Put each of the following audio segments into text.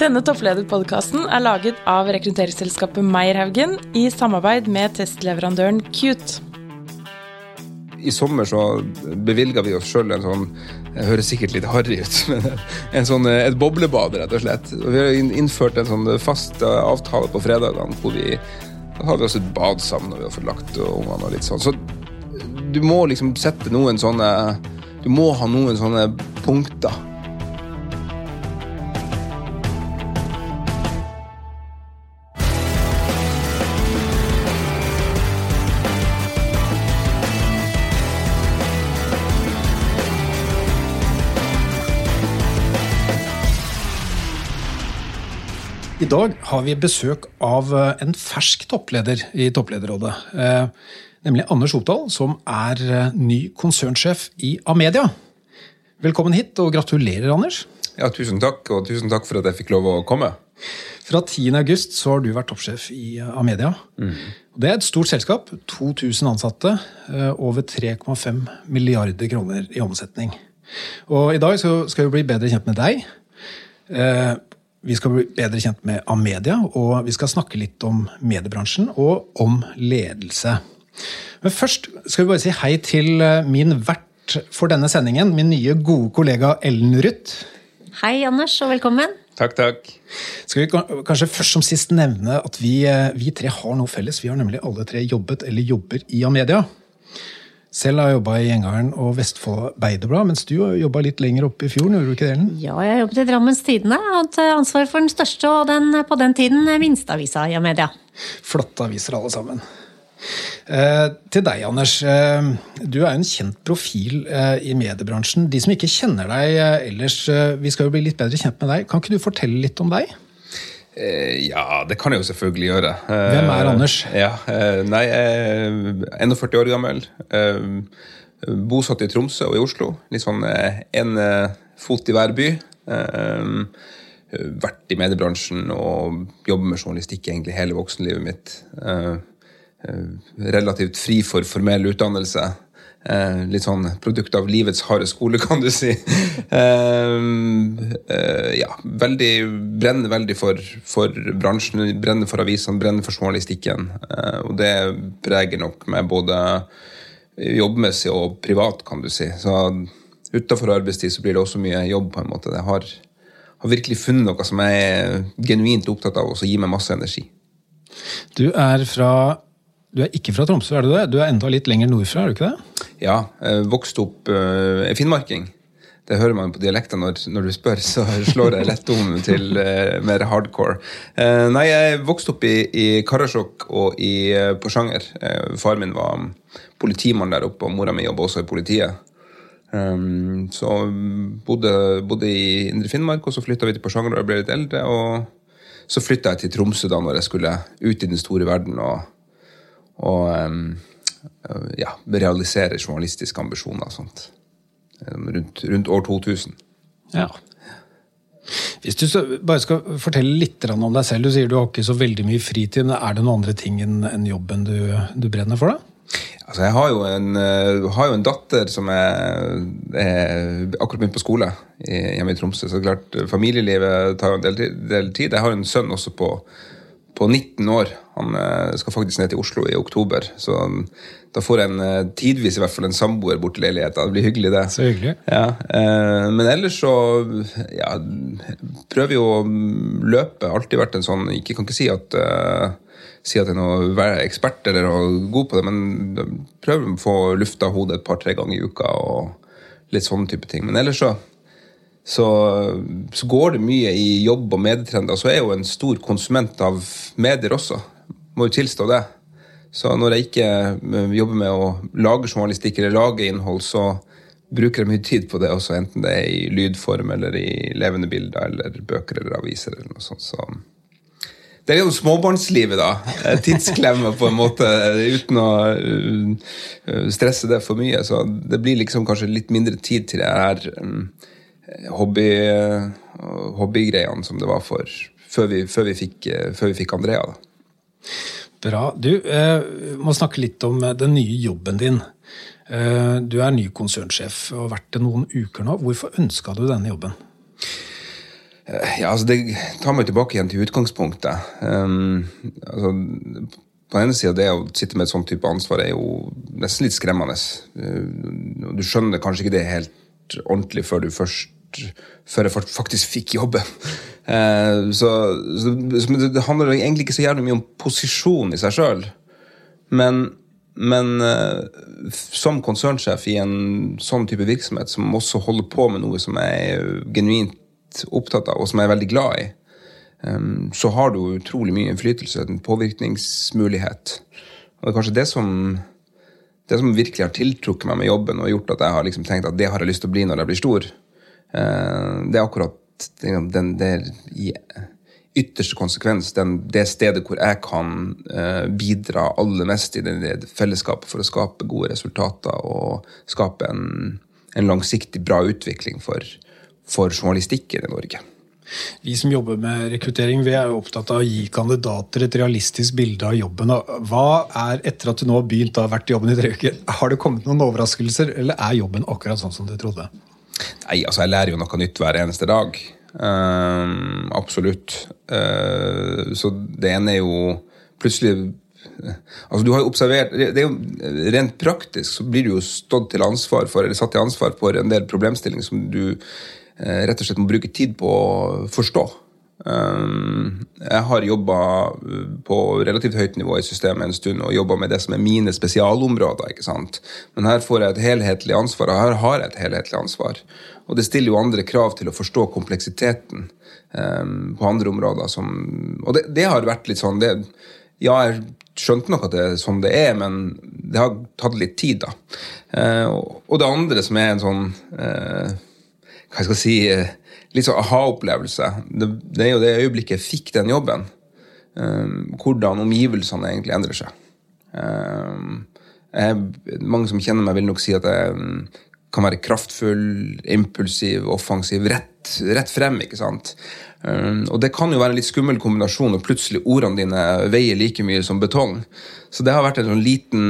Denne topplederpodkasten er laget av rekrutteringsselskapet Meierhaugen i samarbeid med testleverandøren Cute. I sommer så bevilga vi oss sjøl en sånn Det høres sikkert litt harry ut, men en sånn, et boblebad, rett og slett. Vi har innført en sånn fast avtale på fredagene hvor vi hadde også et bad sammen når vi har fått lagt ungene og litt sånn. Så du må liksom sette noen sånne Du må ha noen sånne punkter. Dag har vi besøk av eh, en fersk toppleder i Topplederrådet. Eh, nemlig Anders Oppdal, som er eh, ny konsernsjef i Amedia. Velkommen hit, og gratulerer, Anders. Ja, Tusen takk, og tusen takk for at jeg fikk lov å komme. Fra 10. august har du vært toppsjef i Amedia. Mm. Det er et stort selskap. 2000 ansatte. Over 3,5 milliarder kroner i omsetning. Og I dag skal vi bli bedre kjent med deg. Vi skal bli bedre kjent med Amedia, og vi skal snakke litt om mediebransjen og om ledelse. Men først skal vi bare si hei til eh, min vert for denne sendingen, min nye, gode kollega Ellen Ruth. Hei, Anders, og velkommen. Takk, takk. Skal vi kanskje først som sist nevne at vi, eh, vi tre har noe felles. Vi har nemlig alle tre jobbet eller jobber i Amedia. Selv har jeg jobba i Gjengaren og Vestfold Beiderblad, mens du jobba litt lenger oppe i fjorden? gjorde du ikke det, Ellen? Ja, jeg jobbet i Drammens Tidende. Hatt ansvar for den største og den, på den tiden minste avisa i Amedia. Flotte aviser alle sammen. Eh, til deg, Anders. Eh, du er en kjent profil eh, i mediebransjen. De som ikke kjenner deg eh, ellers, eh, vi skal jo bli litt bedre kjent med deg. Kan ikke du fortelle litt om deg? Eh, ja, det kan jeg jo selvfølgelig gjøre. Hvem er eh, Anders? Ja, eh, nei, jeg er 41 år gammel. Bosatt i Tromsø og i Oslo. Litt sånn én fot i hver by. Vært i mediebransjen og jobber med journalistikk egentlig hele voksenlivet mitt. Relativt fri for formell utdannelse. Eh, litt sånn produkt av livets harde skole, kan du si. Eh, eh, ja, veldig, Brenner veldig for, for, bransjen, brenner for avisene, brenner for journalistikken. Eh, og det preger nok meg både jobbmessig og privat, kan du si. Så utafor arbeidstid så blir det også mye jobb, på en måte. Jeg har, har virkelig funnet noe som jeg er genuint opptatt av, og som gir meg masse energi. Du er fra du er ikke fra Tromsø, er du det? Du er enda litt lenger nordfra, er du ikke det? Ja, jeg vokste opp uh, finnmarking. Det hører man på dialekten når, når, du spør, så slår jeg lett om til uh, mer hardcore. Uh, nei, jeg vokste opp i, i Karasjok og i uh, Porsanger. Far min var politimann der oppe, og mora mi jobba også i politiet. Um, så bodde, bodde i Indre Finnmark, og så flytta vi til Porsanger da jeg ble litt eldre. Og så flytta jeg til Tromsø da når jeg skulle ut i den store verden. og og ja, realisere journalistiske ambisjoner og sånt. Rundt, rundt, år 2000. Ja. Hvis du bare skal fortelle litt om deg selv. Du sier du har ikke så veldig mye fritid. men Er det noen andre ting enn jobben du, du brenner for? da? Altså, jeg har jo, en, uh, har jo en, datter som er, er akkurat begynt på skole hjemme i Tromsø. Så klart, familielivet tar jo en del, del tid. Jeg har jo en sønn også på på 19 år. Han eh, skal faktisk ned til Oslo i oktober. Så da får jeg en, eh, tidvis i hvert fall en samboer bort til leiligheta. Det blir hyggelig, det. Så hyggelig. Ja, eh, men ellers så ja, prøver vi å løpe. Alltid vært en sånn Ikke kan ikke si at si at jeg er noe ekspert eller god på det, men prøver å få lufta hodet et par-tre ganger i uka og litt sånne type ting. Men ellers så så, så, går det mye i jobb og medietrender. Så er jeg jo en stor konsument av medier også. Må jo tilstå det. Så når jeg ikke eh, jobber med å lage journalistikk eller lage innhold, så bruker jeg mye tid på det også, enten det er i lydform eller i levende bilder eller bøker eller aviser eller noe sånt. Så det er jo småbarnslivet, da. Tidsklemme på en måte, uten å uh, stresse det for mye. Så det blir liksom kanskje litt mindre tid til det her um, hobby, hobbygreiene som det var for før vi, før vi, fikk, før vi fikk, Andrea. Da. Bra. Du eh, må snakke litt om eh, den nye jobben din. Eh, du er ny konsernsjef og har vært det noen uker nå. Hvorfor ønska du denne jobben? Ja, altså Det tar meg tilbake igjen til utgangspunktet. Um, altså, på den ene sida, det å sitte med et sånt type ansvar er jo nesten litt skremmende. Du skjønner kanskje ikke det helt ordentlig før du først før jeg faktisk fikk jobben. Uh, så, så, det handler egentlig ikke så jævlig mye om posisjon i seg sjøl. Men, men uh, som konsernsjef i en sånn type virksomhet, som også holder på med noe som jeg er genuint opptatt av, og som jeg er veldig glad i, um, så har du utrolig mye innflytelse, en påvirkningsmulighet. Og det er kanskje det som, det som virkelig har tiltrukket meg med jobben og gjort at jeg har liksom tenkt at det har jeg lyst til å bli når jeg blir stor. Uh, det er akkurat den, der ytterste konsekvens den, det stedet hvor jeg kan uh, bidra aller mest i det fellesskapet for å skape gode resultater og skape en, en langsiktig bra utvikling for, for journalistikken i Norge. Vi som jobber med rekruttering, vi er jo opptatt av å gi kandidater et realistisk bilde av jobben. Hva er, etter at du nå har begynt da, vært i jobben i tre uker, har det kommet noen overraskelser, eller er jobben akkurat sånn som du trodde? Nei, altså Jeg lærer jo noe nytt hver eneste dag. Uh, absolutt. Uh, så det ene er jo plutselig Altså du har jo observert, det er jo Rent praktisk så blir du jo stått til ansvar for, eller satt til ansvar for en del problemstillinger som du uh, rett og slett må bruke tid på å forstå. Jeg har jobba på relativt høyt nivå i systemet en stund og jobba med det som er mine spesialområder. ikke sant? Men her får jeg et helhetlig ansvar, og her har jeg et helhetlig ansvar. Og det stiller jo andre krav til å forstå kompleksiteten um, på andre områder. Som, og det, det, har vært litt sånn det, Ja, jeg skjønte nok at det er sånn det er, men det har tatt litt tid, da. Uh, og det andre som er en sånn uh, Hva skal jeg si uh, Litt sånn aha-opplevelse. Det, det, er jo det øyeblikket jeg fikk den jobben. hvordan omgivelsene egentlig endrer seg. Jeg, mange som kjenner meg, vil nok si at jeg kan være kraftfull, impulsiv, offensiv, rett, rett frem. ikke sant? Um, og det kan jo være en litt skummel kombinasjon når plutselig ordene dine veier like mye som betong. Så det har vært en sånn liten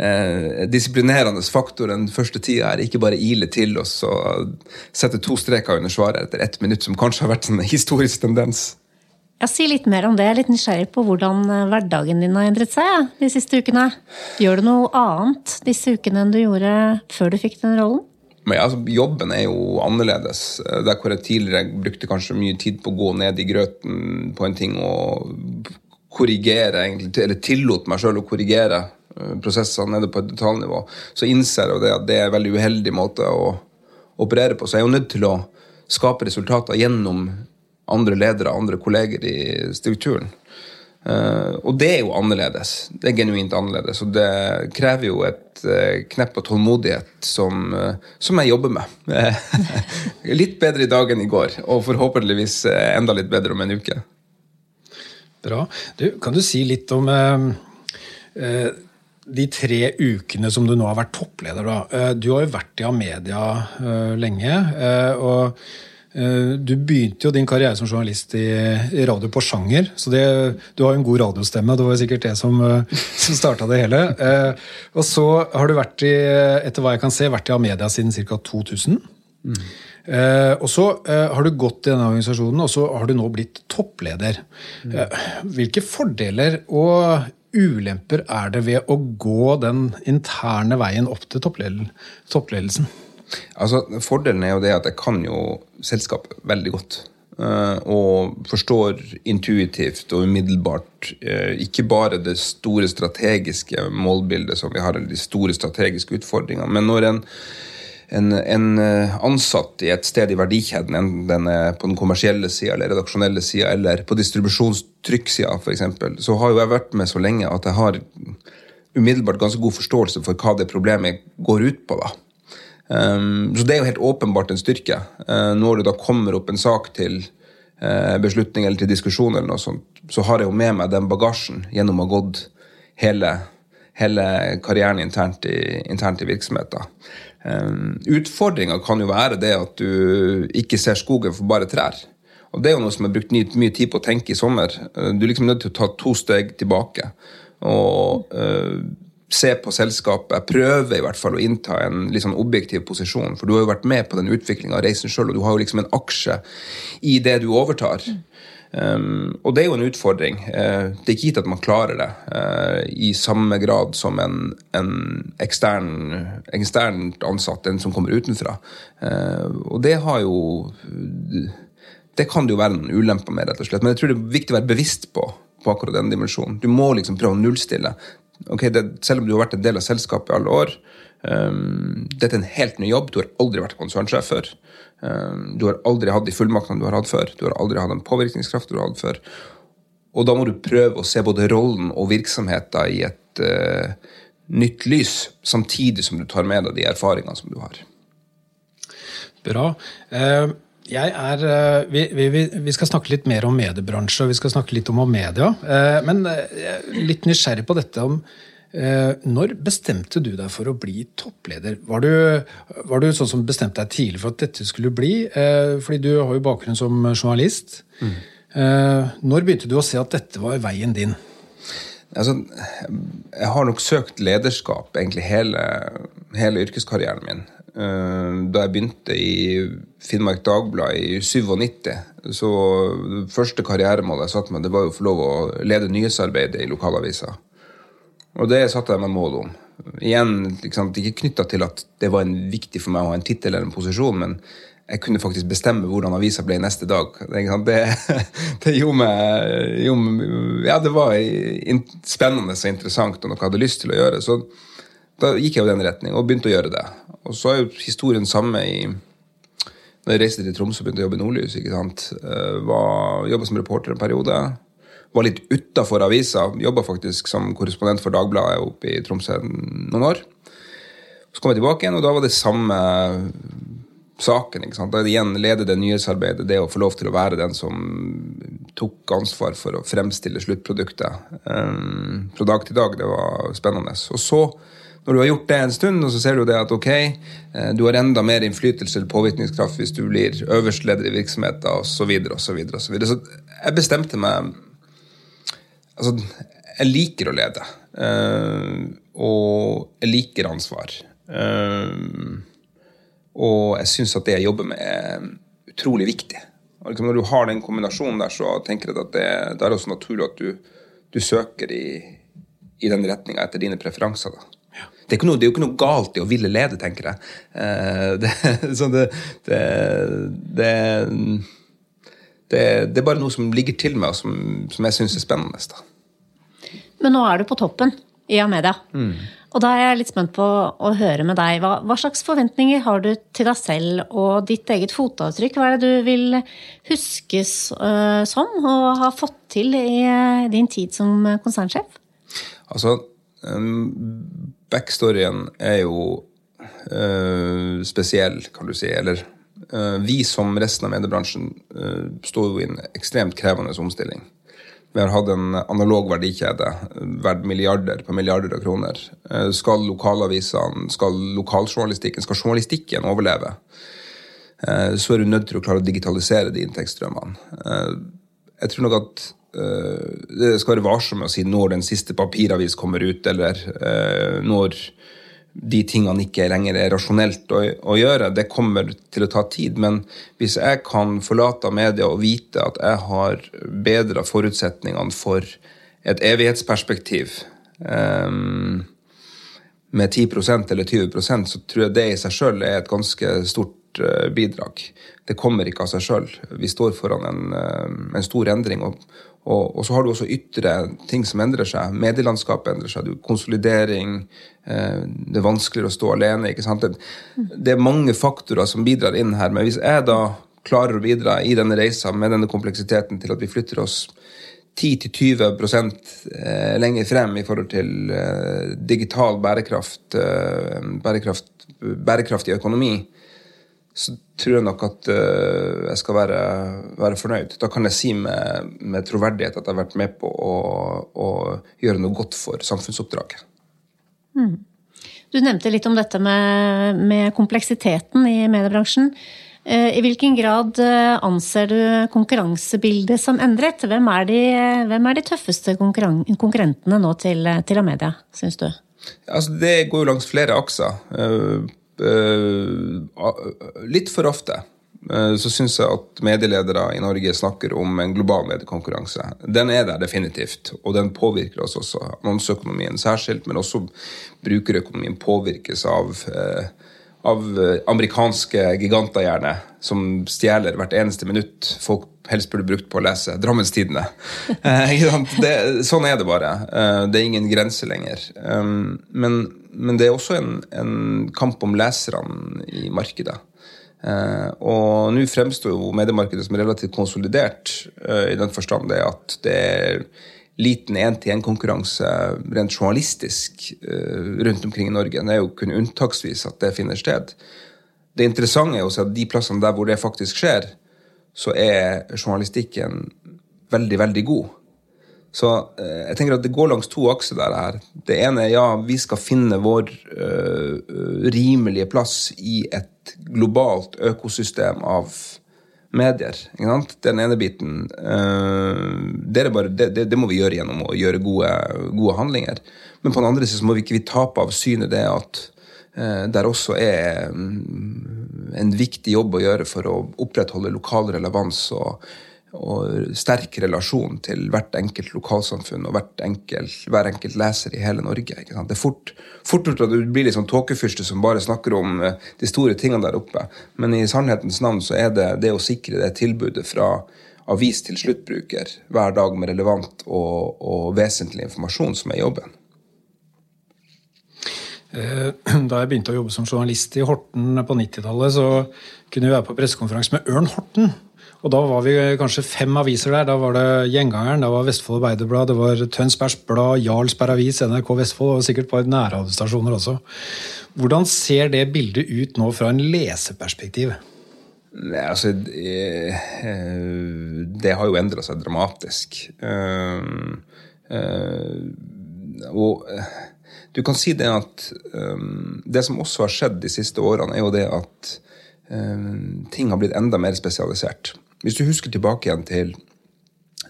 eh, disiplinerende faktor den første tida er ikke bare ile til oss og sette to streker under svaret etter ett minutt, som kanskje har vært en historisk tendens. Ja, Si litt mer om det. Jeg er litt nysgjerrig på hvordan eh, hverdagen din har endret seg ja, de siste ukene. Gjør du noe annet disse ukene enn du gjorde før du fikk den rollen? Men altså, Jobben er jo annerledes. Der hvor jeg tidligere brukte kanskje mye tid på å gå ned i grøten på en ting og korrigere, egentlig, eller tillot meg sjøl å korrigere eh, prosessene nede på et detaljnivå, så innser jeg at det er en veldig uheldig måte å operere på. Så jeg er jo nødt til å skape resultater gjennom andre ledere, andre kolleger i strukturen. Uh, og det er jo annerledes. Det er genuint annerledes. Og det krever jo et uh, knepp av tålmodighet som, som, jeg jobber med. litt bedre i dag enn i går, og forhåpentligvis enda litt bedre om en uke. Bra. Du, kan du si litt om de tre ukene som du nå har vært toppleder? Da. Du har jo vært i Amedia lenge. og Eh, du begynte jo din karriere som journalist i, radio på sjanger. Så det, du har jo en god radiostemme. Det var sikkert det som, eh, som starta det hele. Eh, og så har du vært i, etter hva jeg kan se, vært i Amedia siden ca. 2000. Mm. og så har du gått i denne organisasjonen, og så har du nå blitt toppleder. Mm. hvilke fordeler og ulemper er det ved å gå den interne veien opp til toppledelsen? Altså, Fordelen er jo det at jeg kan jo selskapet veldig godt. Uh, og forstår intuitivt og umiddelbart uh, ikke bare det store strategiske målbildet som vi har, eller de store strategiske utfordringene, men når en, en, en uh, ansatt i et sted i verdikjeden, enten den er på den kommersielle sida eller redaksjonelle sida eller på distribusjonstrykksida f.eks., så har jo jeg vært med så lenge at jeg har umiddelbart ganske god forståelse for hva det problemet går ut på. da. Um, så det er jo helt åpenbart en styrke. Uh, når det da kommer opp en sak til uh, beslutning eller til diskusjon, eller noe sånt, så har jeg jo med meg den bagasjen gjennom å ha gått hele, hele karrieren internt i, internt i virksomheten. Um, Utfordringa kan jo være det at du ikke ser skogen for bare trær. Og det er jo noe som jeg har brukt mye, tid på å tenke i sommer. Uh, du er liksom nødt til å ta to steg tilbake. Og se på selskapet. Jeg prøver i hvert fall å innta en litt sånn objektiv posisjon, for du har jo vært med på den utviklinga av reisen sjøl, og du har jo liksom en aksje i det du overtar. Um, og det er jo en utfordring. Uh, det er ikke gitt at man klarer det uh, i samme grad som en, en ekstern, eksternt ansatt, en som kommer utenfra. Uh, og det har jo Det kan det jo være noen ulemper med, rett og slett. Men jeg tror det er viktig å være bevisst på, på akkurat den dimensjonen. Du må liksom prøve å nullstille. Okay, det, selv om du har vært en del av selskapet i alle år, um, dette er en helt ny jobb. Du har aldri vært konsernsjef før. Um, du har aldri hatt de fullmaktene du har hatt før. Du har aldri hatt den påvirkningskraften du har hatt før. Og da må du prøve å se både rollen og virksomheten i et uh, nytt lys, samtidig som du tar med deg de erfaringene som du har. Bra. Uh, er, uh, vi, vi, vi, skal snakke litt mer om mediebransje og vi skal snakke litt om, media. Men litt nysgjerrig på dette om Eh, når bestemte du deg for å bli toppleder? Var du, var du sånn som bestemte deg tidlig for at dette skulle bli? Eh, fordi du har jo bakgrunn som journalist. Mm. Når begynte du å se at dette var veien din? Altså, jeg har nok søkt lederskap egentlig hele, hele yrkeskarrieren min. Da jeg begynte i Finnmark Dagblad i 97, så det første karrieremålet jeg satte meg, det var jo å få lov å lede nyhetsarbeidet i lokalavisa. Og det satte jeg meg mål om. Igjen, liksom, Ikke knytta til at det var viktig for meg å ha en tittel eller en posisjon, men jeg kunne faktisk bestemme hvordan avisa ble neste dag. Det, det gjorde meg Ja, det var spennende og interessant og noe jeg hadde lyst til å gjøre. Så da gikk jeg jo den retning og begynte å gjøre det. Og så er jo historien samme i når jeg reiste til Tromsø og begynte å jobbe i Nordlys. ikke sant? Eh, Jobba som reporter en periode var litt utafor avisa. Jobba faktisk som korrespondent for Dagbladet oppe i Tromsø noen år. Så kom jeg tilbake igjen, og da var det samme saken. ikke sant? Da igjen leder det nyhetsarbeidet, det å få lov til å være den som tok ansvar for å fremstille sluttproduktet um, fra dag til dag. Det var spennende. Og så, når du har gjort det en stund, og så ser du det at ok, eh, du har enda mer innflytelse eller påvirkningskraft hvis du blir øverst leder i virksomheten osv. Så, videre, og så, videre, og så, videre. så jeg bestemte meg Altså, jeg liker å lede. Uh, og jeg liker ansvar. Uh, og jeg syns at det jeg jobber med, er utrolig viktig. Og liksom når du har den kombinasjonen der, så tenker jeg at det, det er også naturlig at du, du søker i, i den retninga etter dine preferanser. da. Det er, noe, det er, jo ikke noe galt i å ville lede, tenker jeg. Det, det, det, det, det, er bare noe som ligger til meg, og som, som jeg syns er spennende. Da. Men nå er du på toppen i Amedia. Mm. Og da er jeg litt spent på å høre med deg. Hva, hva, slags forventninger har du til deg selv og ditt eget fotavtrykk? Hva er det du vil huskes uh, som og ha fått til i uh, din tid som konsernsjef? Altså, um, backstoryen er jo uh, spesiell, kan du si. Eller vi som resten av mediebransjen står jo i en ekstremt krevende omstilling. Vi har hatt en analog verdikjede verdt milliarder på milliarder av kroner. Eh, skal lokalavisene, skal lokaljournalistikken, skal journalistikken overleve, eh, så er du nødt til å klare å digitalisere de inntektsstrømmene. Eh, jeg tror nok at det skal være varsom å si når den siste papiravis kommer ut, eller når de tingene ikke lenger er rasjonelt å, å, gjøre. Det kommer til å ta tid. Men hvis jeg kan forlate media og vite at jeg har bedra forutsetningene for et evighetsperspektiv um, med 10% eller 20% så tror jeg det i seg sjøl er et ganske stort uh, bidrag. Det kommer ikke av seg sjøl. Vi står foran en, uh, en stor endring. og og, og, så har du også ytre ting som endrer seg. Medielandskapet endrer seg. Du, konsolidering. Eh, det er vanskeligere å stå alene. ikke sant? Det, det, er mange faktorer som bidrar inn her. Men hvis jeg da klarer å bidra i denne reisa med denne kompleksiteten til at vi flytter oss 10-20 eh, lenger frem i forhold til eh, digital bærekraft, eh, bærekraft, bærekraftig økonomi, så tror jeg nok at uh, jeg skal være, være, fornøyd. Da kan jeg si med, med, troverdighet at jeg har vært med på å, å gjøre noe godt for samfunnsoppdraget. Mm. Du nevnte litt om dette med, med kompleksiteten i mediebransjen. Uh, I hvilken grad uh, anser du konkurransebildet som endret? Hvem er de, hvem er de tøffeste konkurrentene nå til, til Amedia, syns du? Altså, det går jo langs flere akser. Uh, litt for ofte uh, så syns jeg at medieledere i Norge snakker om en global mediekonkurranse. Den er der definitivt, og den påvirker oss også. Annonseøkonomien særskilt, men også brukerøkonomien påvirkes av av amerikanske giganter, gjerne, som stjeler hvert eneste minutt folk helst burde brukt på å lese Drammens Tidende. sånn er det bare. Det er ingen grense lenger. Men men det er også en, en kamp om leserne i markedet. Eh, og nå fremstår jo mediemarkedet som relativt konsolidert, eh, i den forstand det at det er liten én-til-én-konkurranse rent journalistisk eh, rundt omkring i Norge. Det er jo kun unntaksvis at det finner sted. Det interessante er jo at de plassene der hvor det faktisk skjer, så er journalistikken veldig, veldig god. Så eh, jeg tenker at det går langs to akser der her. Det ene er ja, vi skal finne vår uh, rimelige plass i et globalt økosystem av medier. Den ene biten. Uh, det, bare, det, det, det, må vi gjøre gjennom å gjøre gode, gode, handlinger. Men på den andre siden må vi ikke vi tape av synet det at uh, der også er um, en viktig jobb å gjøre for å opprettholde lokal relevans og og sterk relasjon til hvert enkelt lokalsamfunn og enkelt, hver enkelt leser i hele Norge. Det er fort, fort gjort at du blir litt sånn tåkefyrste som bare snakker om eh, de store tingene der oppe. Men i sannhetens navn så er det det å sikre det tilbudet fra avis til sluttbruker hver dag med relevant og, og vesentlig informasjon som er jobben. Eh, da jeg begynte å jobbe som journalist i Horten på 90-tallet, så kunne vi være på pressekonferanse med Ørn Horten. Og da var vi kanskje fem aviser der. Da var det Gjengangeren, da var Vestfold Arbeiderblad, det var Tønsbergs Blad, Jarlsberg Avis, NRK Vestfold og sikkert et par nærradiostasjoner også. Hvordan ser det bildet ut nå fra en leseperspektiv? Nei, altså det, det har jo endra seg dramatisk. Uh, uh, og du kan si det at Det som også har skjedd de siste årene, er jo det at ting har blitt enda mer spesialisert. Hvis du husker tilbake igjen til,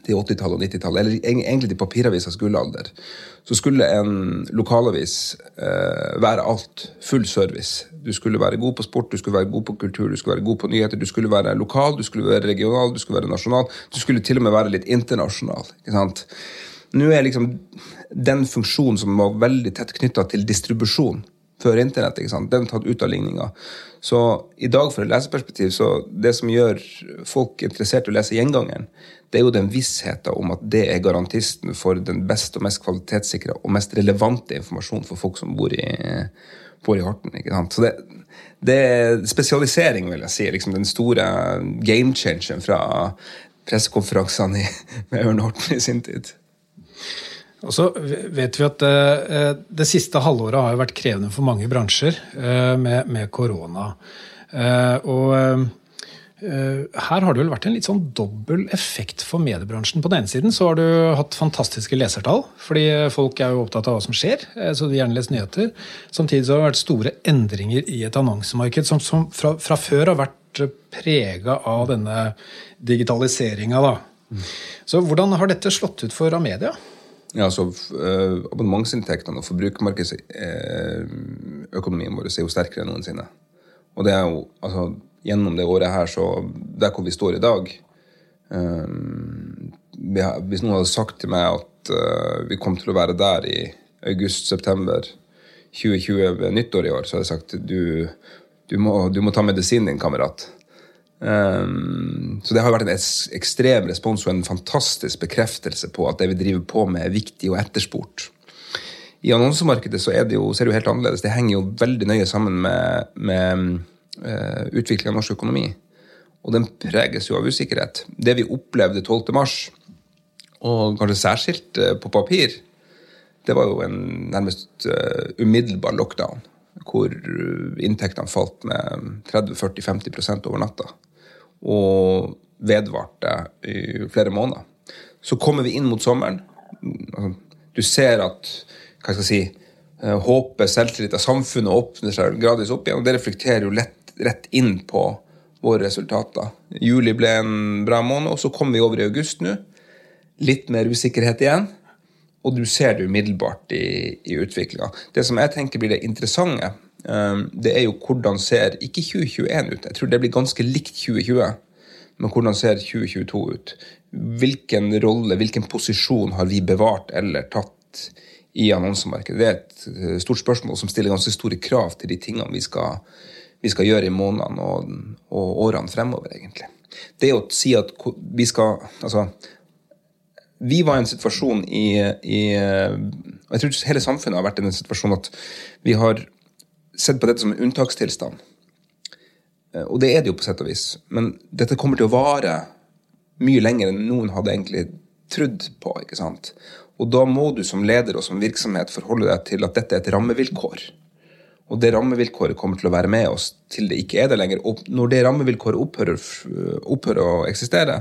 til 80-tallet og 90-tallet, eller egentlig til papiravisas gullalder, så skulle en lokalavis eh, være alt. Full service. Du skulle være god på sport, du skulle være god på kultur, du skulle være god på nyheter. Du skulle være lokal, du skulle være regional, du skulle være nasjonal. Du skulle til og med være litt internasjonal. ikke sant? Nå er liksom den funksjonen som var veldig tett knytta til distribusjon før internett, ikke sant? den er tatt ut av ligninga. Så i dag, fra et leseperspektiv, så det som gjør folk interessert i å lese Gjengangeren, det er jo den vissheten om at det er garantisten for den beste og mest kvalitetssikra og mest relevante informasjonen for folk som bor i, bor i Horten. ikke sant? Så det, det er spesialisering, vil jeg si. liksom Den store game changeren fra pressekonferansene med Ørn Horten i sin tid. Og så vet vi at det, Det siste halvåret har jo vært krevende for mange bransjer uh, med, med, korona. Og her har det vel vært en litt sånn dobbel effekt for mediebransjen. På den ene siden så har du hatt fantastiske lesertall, fordi folk er jo opptatt av hva som skjer. så de gjerne leser nyheter. Samtidig så har det vært store endringer i et annonsemarked som, som fra, fra, før har vært prega av denne digitaliseringa. Mm. Så hvordan har dette slått ut for Amedia? Ja, altså uh, Abonnementsinntektene og forbrukermarkedsøkonomien vår er jo sterkere enn noensinne. Og det er jo, altså, gjennom det året her, så Der hvor vi står i dag har, Hvis noen hadde sagt til meg at uh, vi kom til å være der i august-september 2020 ved nyttår i år, så hadde jeg sagt du, du, må, du må ta medisinen din, kamerat. Um, så det har vært en ekstrem respons og en fantastisk bekreftelse på at det vi driver på med, er viktig og etterspurt. I annonsemarkedet så det jo, ser det jo helt annerledes. Det henger jo veldig nøye sammen med, med uh, utvikling av norsk økonomi. Og den preges jo av usikkerhet. Det vi opplevde 12. mars, og kanskje særskilt uh, på papir, det var jo en nærmest uh, umiddelbar lockdown. Hvor inntektene falt med 30-40-50% over natta og vedvarte i flere måneder. Så kommer vi inn mot sommeren. Altså, du ser at hva skal jeg si, eh, håpet, selvtillit av samfunnet åpner seg gradvis opp igjen. og Det reflekterer jo lett, rett inn på våre resultater. Juli ble en bra måned, og så kommer vi over i august nå. Litt mer usikkerhet igjen. og du ser det umiddelbart i, i utviklinga. Det som jeg tenker blir det interessante, det er jo hvordan ser ikke 2021 ut. Jeg tror det blir ganske likt 2020, men hvordan ser 2022 ut? Hvilken rolle, hvilken posisjon har vi bevart eller tatt i annonsemarkedet? Det er et eh, stort spørsmål som stiller ganske store krav til de tingene vi skal, vi skal gjøre i månedene og, og årene fremover, egentlig. Det å si at vi skal Altså, vi var i en situasjon i, i og Jeg tror hele samfunnet har vært i en situasjon at vi har sett på dette som en unntakstilstand. Og det er det jo på sett og vis. Men dette kommer til å vare mye lenger enn noen hadde egentlig trodd på. ikke sant? Og da må du som leder og som virksomhet forholde deg til at dette er et rammevilkår. Og det rammevilkåret kommer til å være med oss til det ikke er det lenger. Og når det rammevilkåret opphører, opphører å eksistere,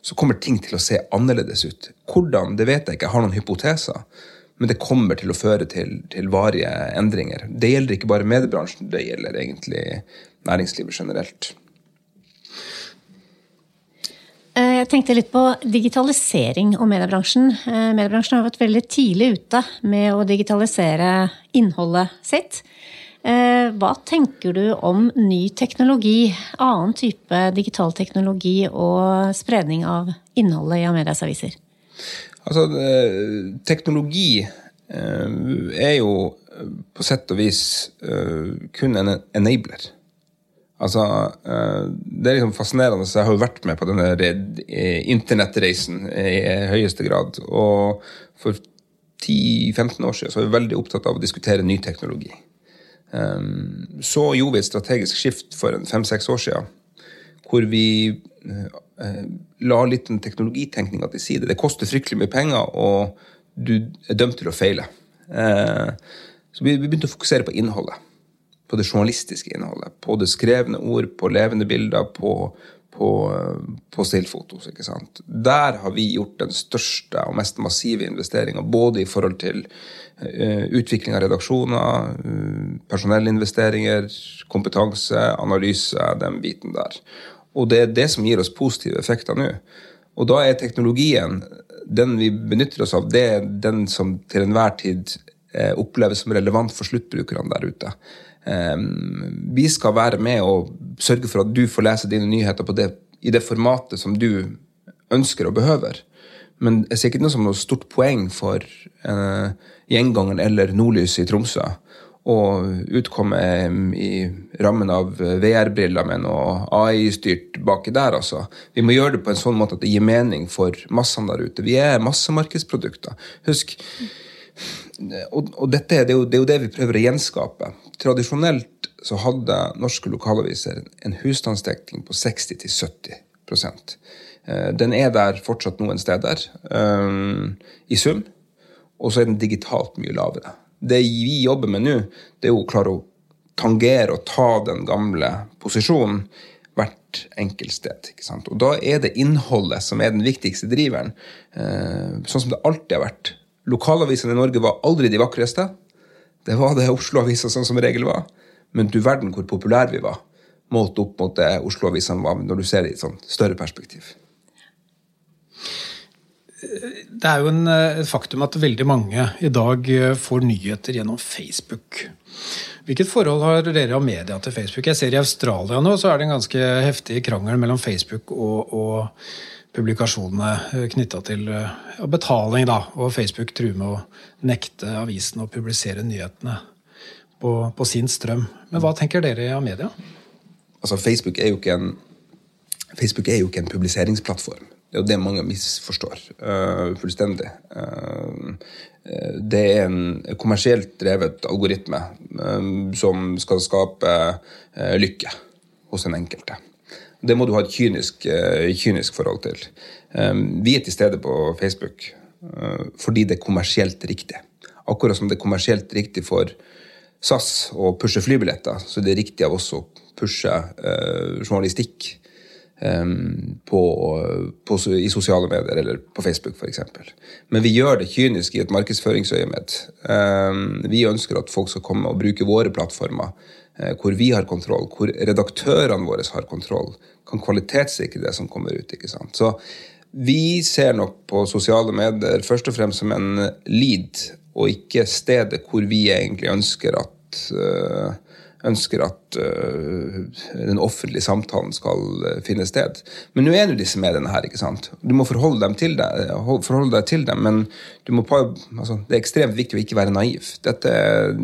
så kommer ting til å se annerledes ut. Hvordan, det vet jeg ikke. Jeg har noen hypoteser. Men det kommer til å føre til, til varige endringer. Det gjelder ikke bare mediebransjen, det gjelder egentlig næringslivet generelt. Eh, jeg tenkte litt på digitalisering og mediebransjen. Eh, mediebransjen har vært veldig tidlig ute med å digitalisere innholdet sitt. Eh, hva tenker du om ny teknologi, annen type digital teknologi og spredning av innholdet i Amedias aviser? Altså, teknologi eh, er jo på sett og vis eh, kun en enabler. Altså, Det er liksom fascinerende. Jeg har jo vært med på denne internettreisen i høyeste grad. Og for 10-15 år siden så var vi veldig opptatt av å diskutere ny teknologi. Så gjorde vi et strategisk skift for fem-seks år siden, hvor vi eh, la litt den teknologitenkninga til side. Det koster fryktelig mye penger, og du er dømt til å feile. Ehm, så vi begynte å fokusere på innholdet. På det journalistiske innholdet. På det skrevne ord, på levende bilder, på, på, på stillfotos. ikke sant? Der har vi gjort den største og mest massive investeringa, både i forhold til utvikling av redaksjoner, personellinvesteringer, kompetanse, analyse, den biten der. Og det er det som gir oss positive effekter nå. Og da er teknologien, den vi benytter oss av, det er den som til enhver tid uh, oppleves som relevant for sluttbrukerne der ute. Vi skal være med og sørge for at du får lese dine nyheter det, i det formatet som du ønsker og behøver. Men jeg ser ikke noe som noe stort poeng for uh, Gjengangeren eller Nordlys i Tromsø å utkomme i rammen av VR-briller med noe AI-styrt baki der. altså. Vi må gjøre det på en sånn måte at det gir mening for massene der ute. Vi er massemarkedsprodukter. Husk, og, og dette, det er, jo, det er jo det vi prøver å gjenskape. Tradisjonelt så hadde norske lokalaviser en husstandsdekning på 60-70 eh, Den er der fortsatt noen steder um, i sum, og så er den digitalt mye lavere. Det vi jobber med nå, det er å klare å tangere og ta den gamle posisjonen hvert enkelt sted. Ikke sant? Og da er det innholdet som er den viktigste driveren, uh, sånn som det alltid har vært. Lokalavisene i Norge var aldri de vakreste. Det var det Oslo-avisa sånn som regel var. Men du verden hvor populære vi var, målt opp mot det Oslo-avisene var, når du ser det i et sånt større perspektiv. Det er jo en, et faktum at veldig mange i dag eh, får nyheter gjennom Facebook. Hvilket forhold har dere av media til Facebook? Jeg ser I Australia nå så er det en ganske heftig krangel mellom Facebook og, og publikasjonene eh, knytta til eh, betaling. da, Og Facebook truer med å nekte avisen å publisere nyhetene på, på, sin strøm. Men hva tenker dere av media? Altså, Facebook er jo ikke en, er jo ikke en publiseringsplattform. Det er jo det mange misforstår uh, fullstendig. Uh, det er en kommersielt drevet algoritme uh, som skal skape lykke hos den enkelte. Det må du ha et kynisk, kynisk forhold til. Vi er til stede på Facebook fordi det er kommersielt riktig. Akkurat som det er kommersielt riktig for SAS å pushe flybilletter, så det er riktig av oss å pushe journalistikk på, på, i sosiale medier eller på Facebook f.eks. Men vi gjør det kynisk i et markedsføringsøyemed. Um, vi ønsker at folk skal komme og bruke våre plattformer Eh, hvor vi har kontroll, hvor redaktørene våre har kontroll, kan kvalitetssikre det som kommer ut. ikke sant? Så vi ser nok på sosiale medier først og fremst som en lead, og ikke stedet hvor vi egentlig ønsker at uh, ønsker at uh, den offentlige samtalen skal uh, finne sted. Men nå er jo disse mediene her. ikke sant? Du må forholde, dem til deg, forholde deg til dem, men må, altså, det er ekstremt viktig å ikke være naiv. Dette er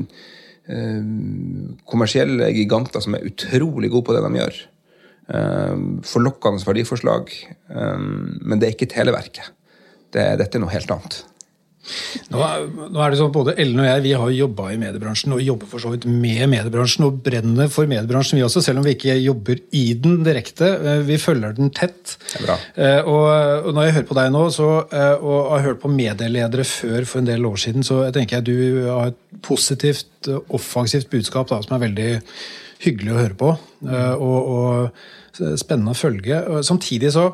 kommersielle giganter som er utrolig gode på det de gjør. forlokkende verdiforslag, men det er ikke Televerket. Det, dette er noe helt annet. Nå, nå, er det sånn, Både Ellen og jeg vi har jobba i mediebransjen og jobber for så vidt med mediebransjen og brenner for mediebransjen, vi også, selv om vi ikke jobber i den direkte. Eh, vi følger den tett. Eh, og, og, når jeg hører på deg nå, så, eh, og har hørt på medieledere før for en del år siden, så tenker jeg du har et positivt, offensivt budskap da, som er veldig hyggelig å høre på. Og, og spennende å følge. Samtidig så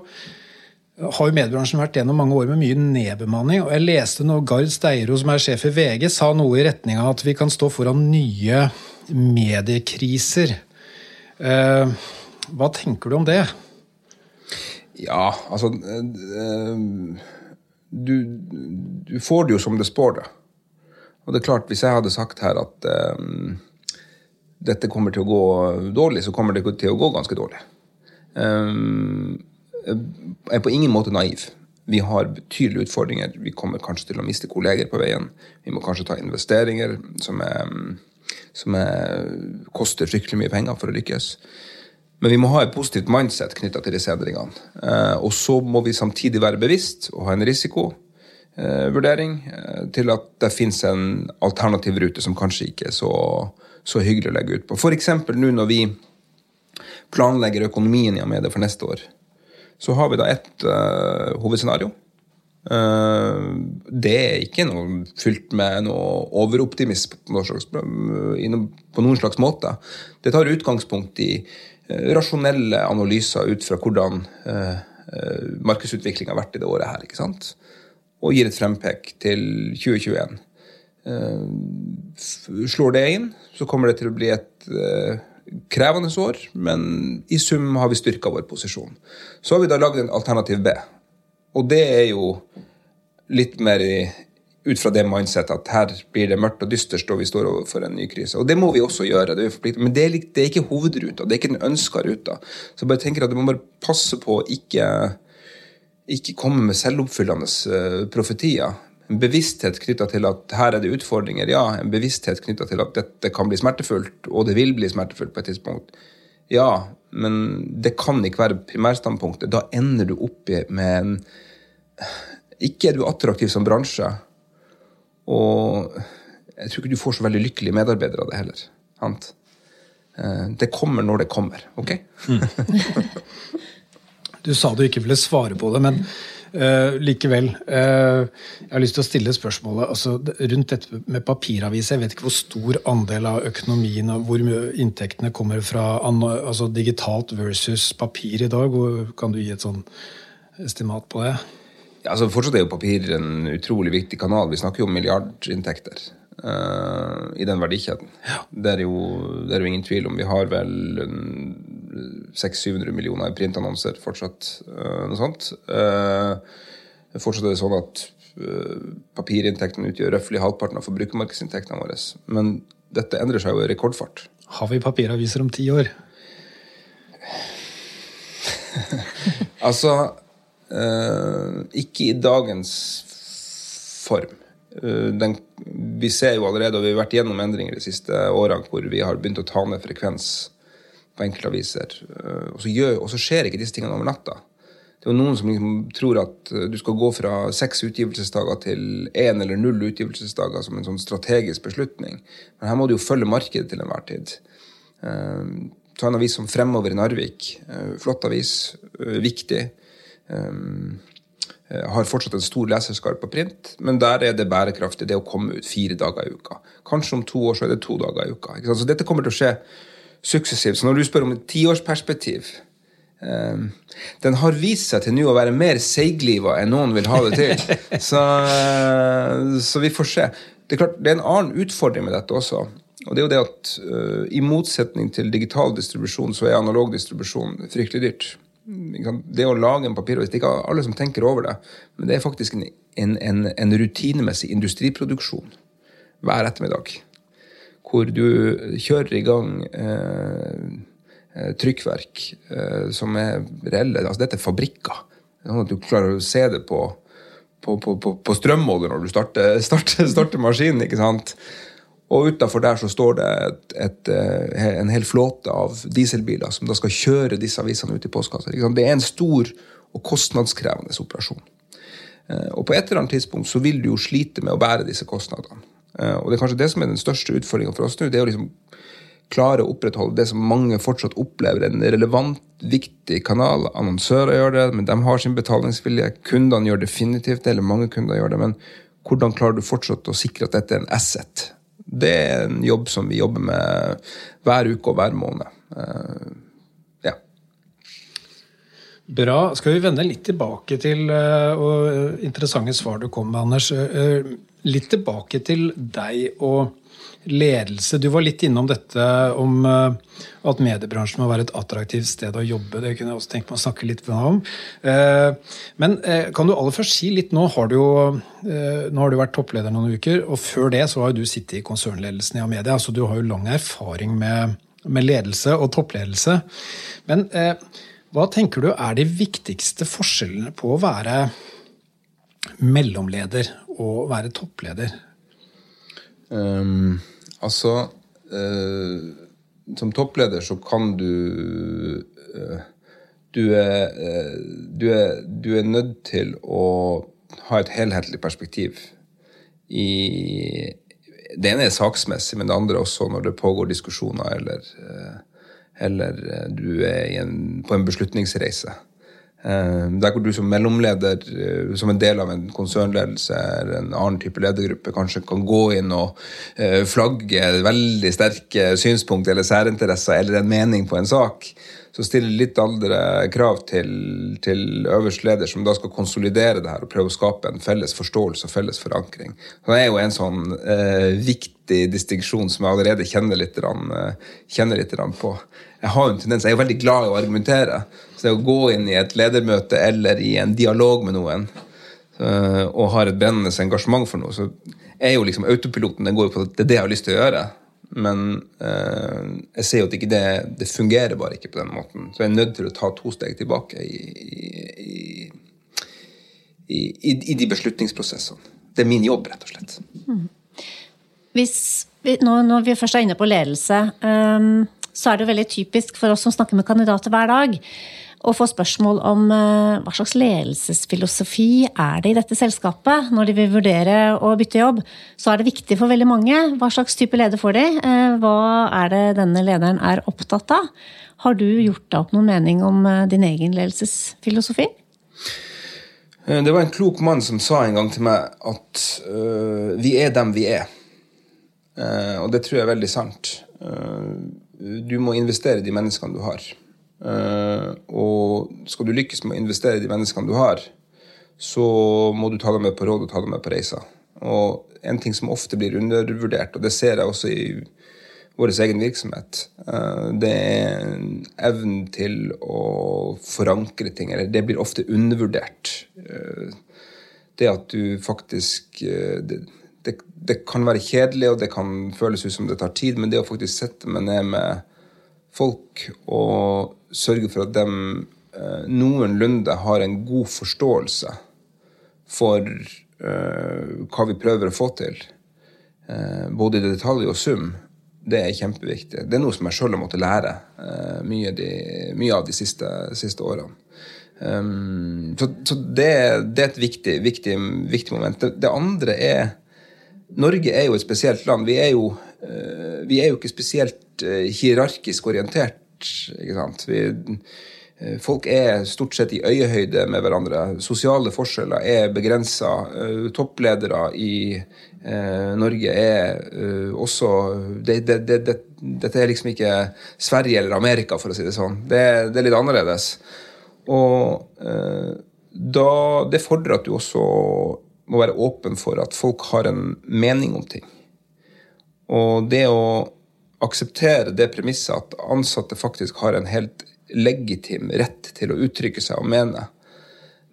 har jo mediebransjen vært gjennom mange år med mye nedbemanning. og Jeg leste når Gard Steiro, som er sjef i VG, sa noe i retning av at vi kan stå foran nye mediekriser. Eh, hva tenker du om det? Ja, altså eh, du, du, får det jo som det spår det. Og det er klart, hvis jeg hadde sagt her at um, dette kommer til å gå dårlig, så kommer det til å gå ganske dårlig. Um, er på ingen måte naiv. Vi har betydelige utfordringer. Vi kommer kanskje til å miste kolleger på veien. Vi må kanskje ta investeringer som, er, som er, koster fryktelig mye penger for å lykkes. Men vi må ha et positivt mindset knytta til disse endringene. Eh, og så må vi samtidig være bevisst og ha en risikovurdering eh, til at det fins en alternativ rute som kanskje ikke er så, så hyggelig å legge ut på. F.eks. nå når vi planlegger økonomien i Amedia for neste år så har vi da ett uh, hovedscenario. Uh, det er ikke noe fylt med noe overoptimisme på, slags, på noen slags måte. Det tar utgangspunkt i uh, rasjonelle analyser ut fra hvordan uh, markedsutviklinga har vært i det året her. ikke sant? Og gir et frempek til 2021. slår det inn, så kommer det til å bli et krevende år, men i sum har vi styrka vår posisjon. Så har vi da lagd en alternativ B. Og det er jo litt mer i, ut fra det mindsettet at her blir det mørkt og dystert, og vi står overfor en ny krise. Og det må vi også gjøre, det men det er, det er, ikke hovedruta. Det er ikke den ønska ruta. Så jeg bare tenker at du må bare passe på å ikke, ikke komme med selvoppfyllende uh, profetier en bevissthet knytta til at her er det utfordringer. Ja, en bevissthet knytta til at dette kan bli smertefullt, og det vil bli smertefullt på et tidspunkt. Ja, men det kan ikke være primærstandpunktet. Da ender du opp med en Ikke er du attraktiv som bransje, og jeg tror ikke du får så veldig lykkelige medarbeidere av det heller. Sant? Eh, det kommer når det kommer. Ok? Mm. du sa du ikke ville svare på det, men Uh, likevel. Uh, jeg har lyst til å stille spørsmålet altså, rundt dette med papiraviser. Jeg vet ikke hvor stor andel av økonomien og hvor mye inntektene kommer fra altså, digitalt versus papir i dag. Kan du gi et sånn estimat på det? Ja, altså, fortsatt er jo papir en utrolig viktig kanal. Vi snakker jo om milliardinntekter. Uh, i den verdikjeden. Ja. Det, er jo, det, er jo, ingen tvil om. Vi har vel 600-700 millioner i printannonser fortsatt. Uh, noe sånt. Uh, fortsatt er det sånn at papirinntektene utgjør røftlig halvparten av forbrukermarkedsinntektene våre. Men dette endrer seg jo i rekordfart. Har vi papiraviser om ti år? altså Ikke i dagens form. Eh, den, vi ser jo allerede, og vi har vært gjennom endringer de siste årene, hvor vi har begynt å ta ned frekvens på enkeltaviser. Eh, og så, gjør, og så skjer ikke disse tingene over natta. Det er jo noen som liksom tror at eh, du skal gå fra seks utgivelsesdager til én eller null utgivelsesdager som en sånn strategisk beslutning. Men her må du jo følge markedet til enhver tid. Ta en avis som Fremover i Narvik. Flott avis. Viktig. Eh, har fortsatt en stor leserskarp på print, men der er det bærekraftig det å komme ut fire dager i uka. Kanskje om to år så er det to dager i uka. Så dette kommer til å skje suksessivt. Så når du spør om et tiårsperspektiv um, Den har vist seg til nå å være mer seigliva enn noen vil ha det til. så, så, vi får se. Det er klart, det er en annen utfordring med dette også. Og det er jo det at uh, i motsetning til digital distribusjon, så er analog distribusjon fryktelig dyrt. Det å lage en papiravis Det er ikke alle som tenker over det, men det er faktisk en, en, en, en rutinemessig industriproduksjon hver ettermiddag. Hvor du kjører i gang eh, trykkverk eh, som er reelle. Altså, dette er fabrikker. Sånn at du klarer å se det på, på, på, på strømmåler når du starter, starter, starter maskinen. ikke sant? Og utafor der så står det et, et, eh, en hel flåte av dieselbiler som da skal kjøre disse avisene ut i postkassa. Det er en stor og kostnadskrevende operasjon. Eh, og på et eller annet tidspunkt så vil du jo slite med å bære disse kostnadene. Eh, og det er kanskje det som er den største utfordringa for oss nå. det er å liksom klare å opprettholde det som mange fortsatt opplever en relevant, viktig kanal. Annonsører gjør det, men de har sin betalingsvilje. Kundene gjør definitivt det, eller mange kunder gjør det. Men hvordan klarer du fortsatt å sikre at dette er en asset? det er en jobb som vi jobber med hver uke og hver måned. Uh, ja. Bra. Skal vi vende litt tilbake til uh, interessante svar du kom med, Anders. Litt tilbake til deg og ledelse. Du var litt innom dette om uh, at mediebransjen må være et attraktivt sted å jobbe. Det kunne jeg også tenkt meg å snakke litt om. Uh, men uh, kan du aller først si litt Nå har du jo nå har du vært toppleder noen uker, og før det så har du sittet i konsernledelsen i Amedia, så du har jo lang erfaring med, med ledelse og toppledelse. Men hva tenker du er de viktigste forskjellene på å være mellomleder og være toppleder? Um, Altså uh, Som toppleder så kan du uh, du, er, uh, du, er, du er nødt til å ha et helhetlig perspektiv i Det ene er saksmessig, men det andre også når det pågår diskusjoner eller, eller du er en, på en beslutningsreise. Eh, der hvor du som mellomleder, eh, som en del av en konsernledelse eller en annen type ledergruppe, kanskje kan gå inn og eh, flagge veldig sterke synspunkt eller særinteresser eller en mening på en sak, så stiller litt andre krav til, til øverste leder, som da skal konsolidere det her og prøve å skape en felles forståelse og felles forankring. Så det er jo en sånn eh, viktig distinksjon som jeg allerede kjenner litt, eh, kjenner litt på. Jeg har en tendens, jeg er veldig glad i å argumentere. Så det å gå inn i et ledermøte eller i en dialog med noen eh, og har et brennende engasjement for noe, så er jo liksom autopiloten den går jo på at det er det jeg har lyst til å gjøre. Men eh, jeg ser jo at det, det fungerer bare ikke på den måten. Så jeg er nødt til å ta to steg tilbake i, i, i, i de beslutningsprosessene. Det er min jobb, rett og slett. Mm. Hvis vi, nå, når vi først er inne på ledelse, um, så er det veldig typisk for oss som snakker med kandidater hver dag, å få spørsmål om uh, hva slags ledelsesfilosofi er det i dette selskapet. Når de vil vurdere å bytte jobb, så er det viktig for veldig mange. Hva slags type leder får de? Uh, hva er det denne lederen er opptatt av? Har du gjort deg opp noen mening om uh, din egen ledelsesfilosofi? Det var en klok mann som sa en gang til meg at vi er dem vi er. Uh, og det tror jeg er veldig sant. Uh, du må investere i de menneskene du har. Uh, og skal du lykkes med å investere i de menneskene du har, så må du ta dem med på råd og ta dem med på reiser. Og en ting som ofte blir undervurdert, og det ser jeg også i vår egen virksomhet, det er evnen til å forankre ting. Eller det blir ofte undervurdert. Det at du faktisk det, det, kan være kjedelig, og det kan føles ut som det tar tid, men det å faktisk sette meg ned med folk og sørge for at de eh, noenlunde har en god forståelse for eh, hva vi prøver å få til, eh, både i detalj og sum, det er kjempeviktig. Det er noe som jeg sjøl har måttet lære eh, mye, de, mye, av de siste, siste årene. Um, så, så det, det, er et viktig, viktig, viktig moment. Det, det, andre er Norge er jo et spesielt land. Vi er jo, uh, vi er jo ikke spesielt uh, hierarkisk orientert ikke sant? Vi, eh, folk er stort sett i øyehøyde med hverandre. Sosiale forskjeller er begrensa. Eh, toppledere i eh, Norge er også det, det, det, Dette er liksom ikke Sverige eller Amerika, for å si det sånn. Det, er litt annerledes. Og da, det fordrer at du også må være åpen for at folk har en mening om ting. Og det å akseptere det premisset at ansatte faktisk har en helt legitim rett til å uttrykke seg og mene,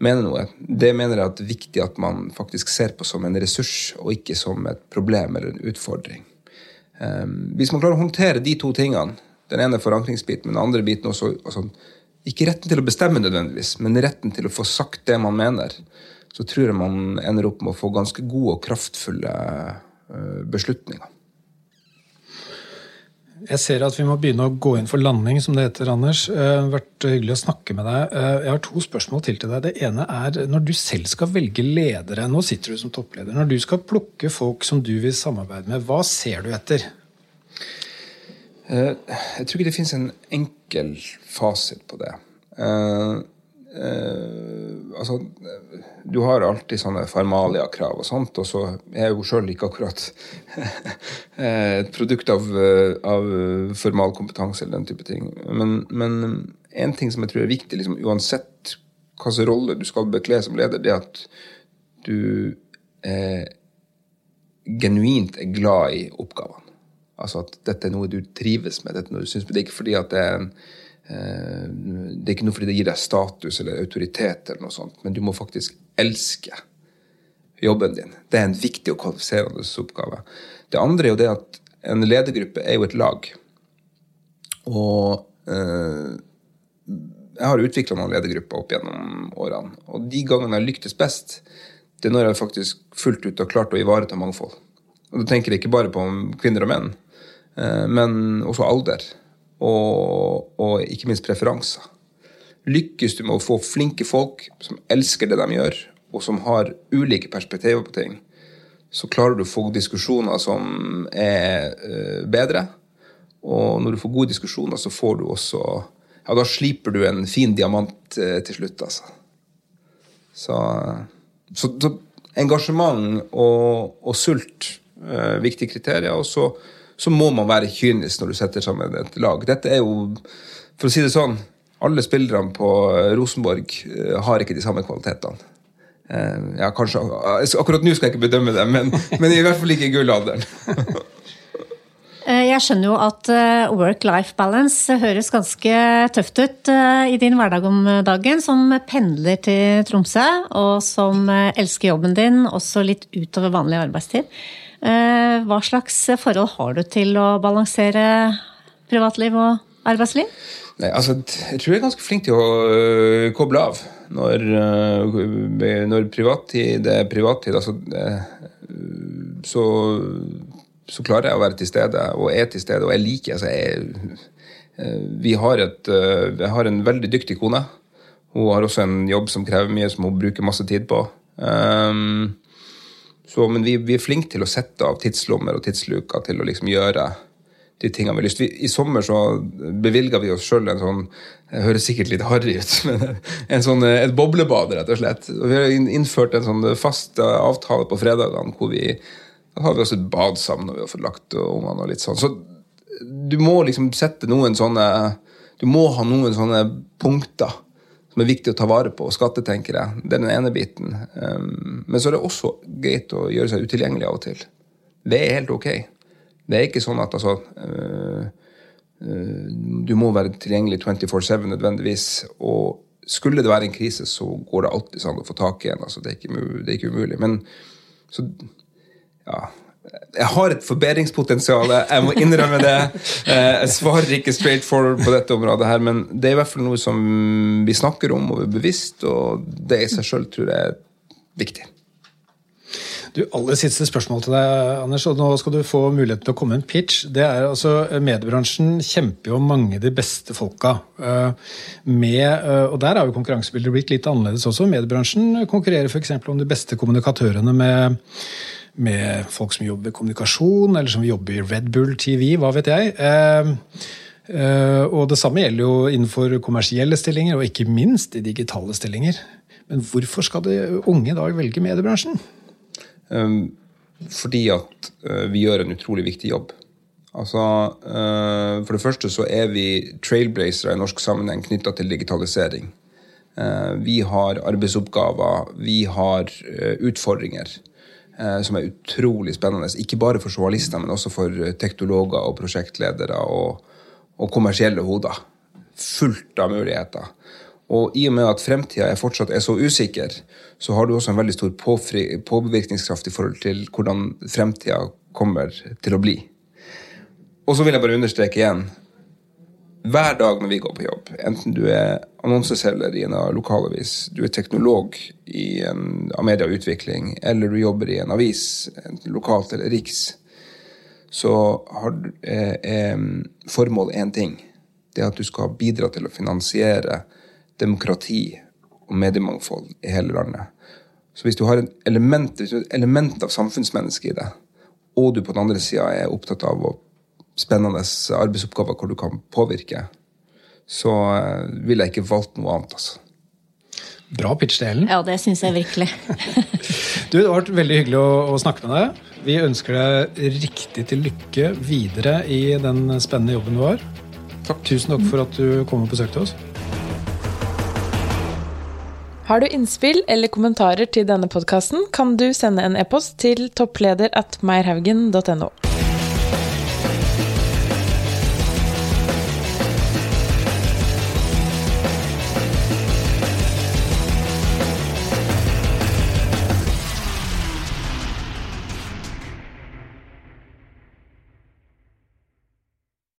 mene noe. Det mener jeg er viktig at man faktisk ser på som en ressurs, og ikke som et problem eller en utfordring. Um, hvis man klarer å håndtere de to tingene, den ene forankringsbiten, men den andre biten også altså, Ikke retten til å bestemme nødvendigvis, men retten til å få sagt det man mener, så tror jeg man ender opp med å få ganske gode og kraftfulle uh, beslutninger. Jeg ser at vi må begynne å gå inn for landing, som det heter, Anders. Det har vært hyggelig å snakke med deg. Eh, jeg har to spørsmål til til deg. Det ene er når du selv skal velge ledere. Nå sitter du som toppleder. Når du skal plukke folk som du vil samarbeide med, hva ser du etter? Eh, jeg tror ikke det finnes en enkel fasit på det. Uh, altså, du har alltid sånne Farmalia-krav og sånt, og så er jo sjøl ikke akkurat et produkt av, av formal kompetanse eller den type ting. Men, men en ting som jeg tror er viktig, liksom, uansett hvilken rolle du skal bekle som leder, det er at du eh, genuint er glad i oppgavene. Altså at dette er noe du trives med. dette er noe du synes, Det er ikke fordi at det er en Eh, det er ikke noe fordi det gir deg status eller autoritet, eller noe sånt, men du må faktisk elske jobben din. Det er en viktig og kvalifiserende oppgave. Det andre er jo det at en ledergruppe er jo et lag. Og eh, jeg har utvikla noen ledergrupper opp gjennom årene. Og de gangene jeg lyktes best, det er når jeg faktisk fullt ut har klart å ivareta mangfold. Og da tenker jeg ikke bare på kvinner og menn, eh, men også alder og, og ikke minst preferanser. Lykkes du med å få flinke folk som elsker det de gjør, og som har ulike perspektiver på ting, så klarer du å få diskusjoner som er uh, bedre. Og når du får gode diskusjoner, så får du også Ja, da sliper du en fin diamant uh, til slutt, altså. Så, så, så engasjement og, og sult, er viktige kriterier. Og så så må man være kynisk når du setter sammen et lag. Dette er jo, for å si det sånn, alle spillerne på Rosenborg eh, har ikke de samme kvalitetene. Eh, ja, kanskje, Akkurat nå skal jeg ikke bedømme det, men, men i hvert fall ikke i gullalderen. Eh, jeg skjønner jo at work-life balance høres ganske tøft ut i din hverdag om dagen, som pendler til Tromsø, og som elsker jobben din, også litt utover vanlig arbeidstid. Eh, hva slags forhold har du til å balansere privatliv og arbeidsliv? Nei, altså, jeg tror jeg er ganske flink til å koble av. Når, når privattid er privattid, altså, så, så, klarer jeg å være til stede, og er til stede, og jeg liker altså, jeg, vi har et, Jeg har en veldig dyktig kone. Hun har også en jobb som krever mye, som hun bruker masse tid på. Um, så, men vi, vi, er flinke til å sette av tidslommer og tidsluker til å liksom gjøre de tingene vi har lyst til. I sommer så bevilga vi oss sjøl en sånn Det høres sikkert litt harry ut, men en sånn, et boblebad, rett og slett. Vi har innført en sånn fast avtale på fredagene hvor vi da har vi også et bad sammen når vi har fått lagt ungene og litt sånn. Så du må liksom sette noen sånne Du må ha noen sånne punkter som er viktig å ta vare på, og skatte. Det er den ene biten. Um, men så er det også greit å gjøre seg utilgjengelig av og til. Det er helt ok. Det er ikke sånn at altså uh, uh, Du må være tilgjengelig 24-7 nødvendigvis. Og skulle det være en krise, så går det alltid sånn å få tak i en. Altså, det, er ikke, det er ikke umulig. Men så Ja jeg har et forbedringspotensial, jeg må innrømme det. Eh, jeg svarer ikke straight forward på dette området, her, men det er i hvert fall noe som vi snakker om og er bevisst, og det i seg sjøl tror jeg er viktig. Du, aller siste spørsmål til deg, Anders, og nå skal du få muligheten til å komme med en pitch. Det er altså, Mediebransjen kjemper jo mange de beste folka. Eh, med, eh, og Der har jo konkurransebildet blitt litt annerledes også. Mediebransjen konkurrerer f.eks. om de beste kommunikatørene med med folk som jobber med kommunikasjon, eller som jobber i Red Bull TV, hva vet jeg. Eh, eh, og det samme gjelder jo innenfor kommersielle stillinger, og ikke minst i digitale stillinger. Men hvorfor skal det unge i dag velge mediebransjen? Um, fordi at uh, vi gjør en utrolig viktig jobb. Altså, uh, For det første så er vi trailblazere i norsk sammenheng knytta til digitalisering. Vi har arbeidsoppgaver, vi har utfordringer Eh, som er utrolig spennende. Ikke bare for journalister, men også for eh, teknologer og prosjektledere og, og kommersielle hoder. fullt av muligheter. Og i og med at fremtida fortsatt er så usikker, så har du også en veldig stor påvirkningskraft i forhold til hvordan fremtida kommer til å bli. Og så vil jeg bare understreke igjen hver dag når vi går på jobb, enten du er annonseselger i en lokalavis, du er teknolog i en Utvikling, eller du jobber i en avis, enten lokalt eller riks, så har eh, eh, formålet én ting. Det er at du skal bidra til å finansiere demokrati og mediemangfold i hele landet. Så hvis du har et element, element av samfunnsmenneske i det, og du på den andre sida er opptatt av å spennende arbeidsoppgaver hvor du kan påvirke, så eh, ville jeg ikke valgt noe annet. altså. Bra pitch Ellen. Ja, det syns jeg virkelig. du, Det har vært veldig hyggelig å, å, snakke med deg. Vi ønsker deg riktig til lykke videre i den spennende jobben du har. Takk. Tusen takk for at du kom og besøkte oss. Har du innspill eller kommentarer til denne podkasten, kan du sende en e-post til toppleder at meierhaugen.no.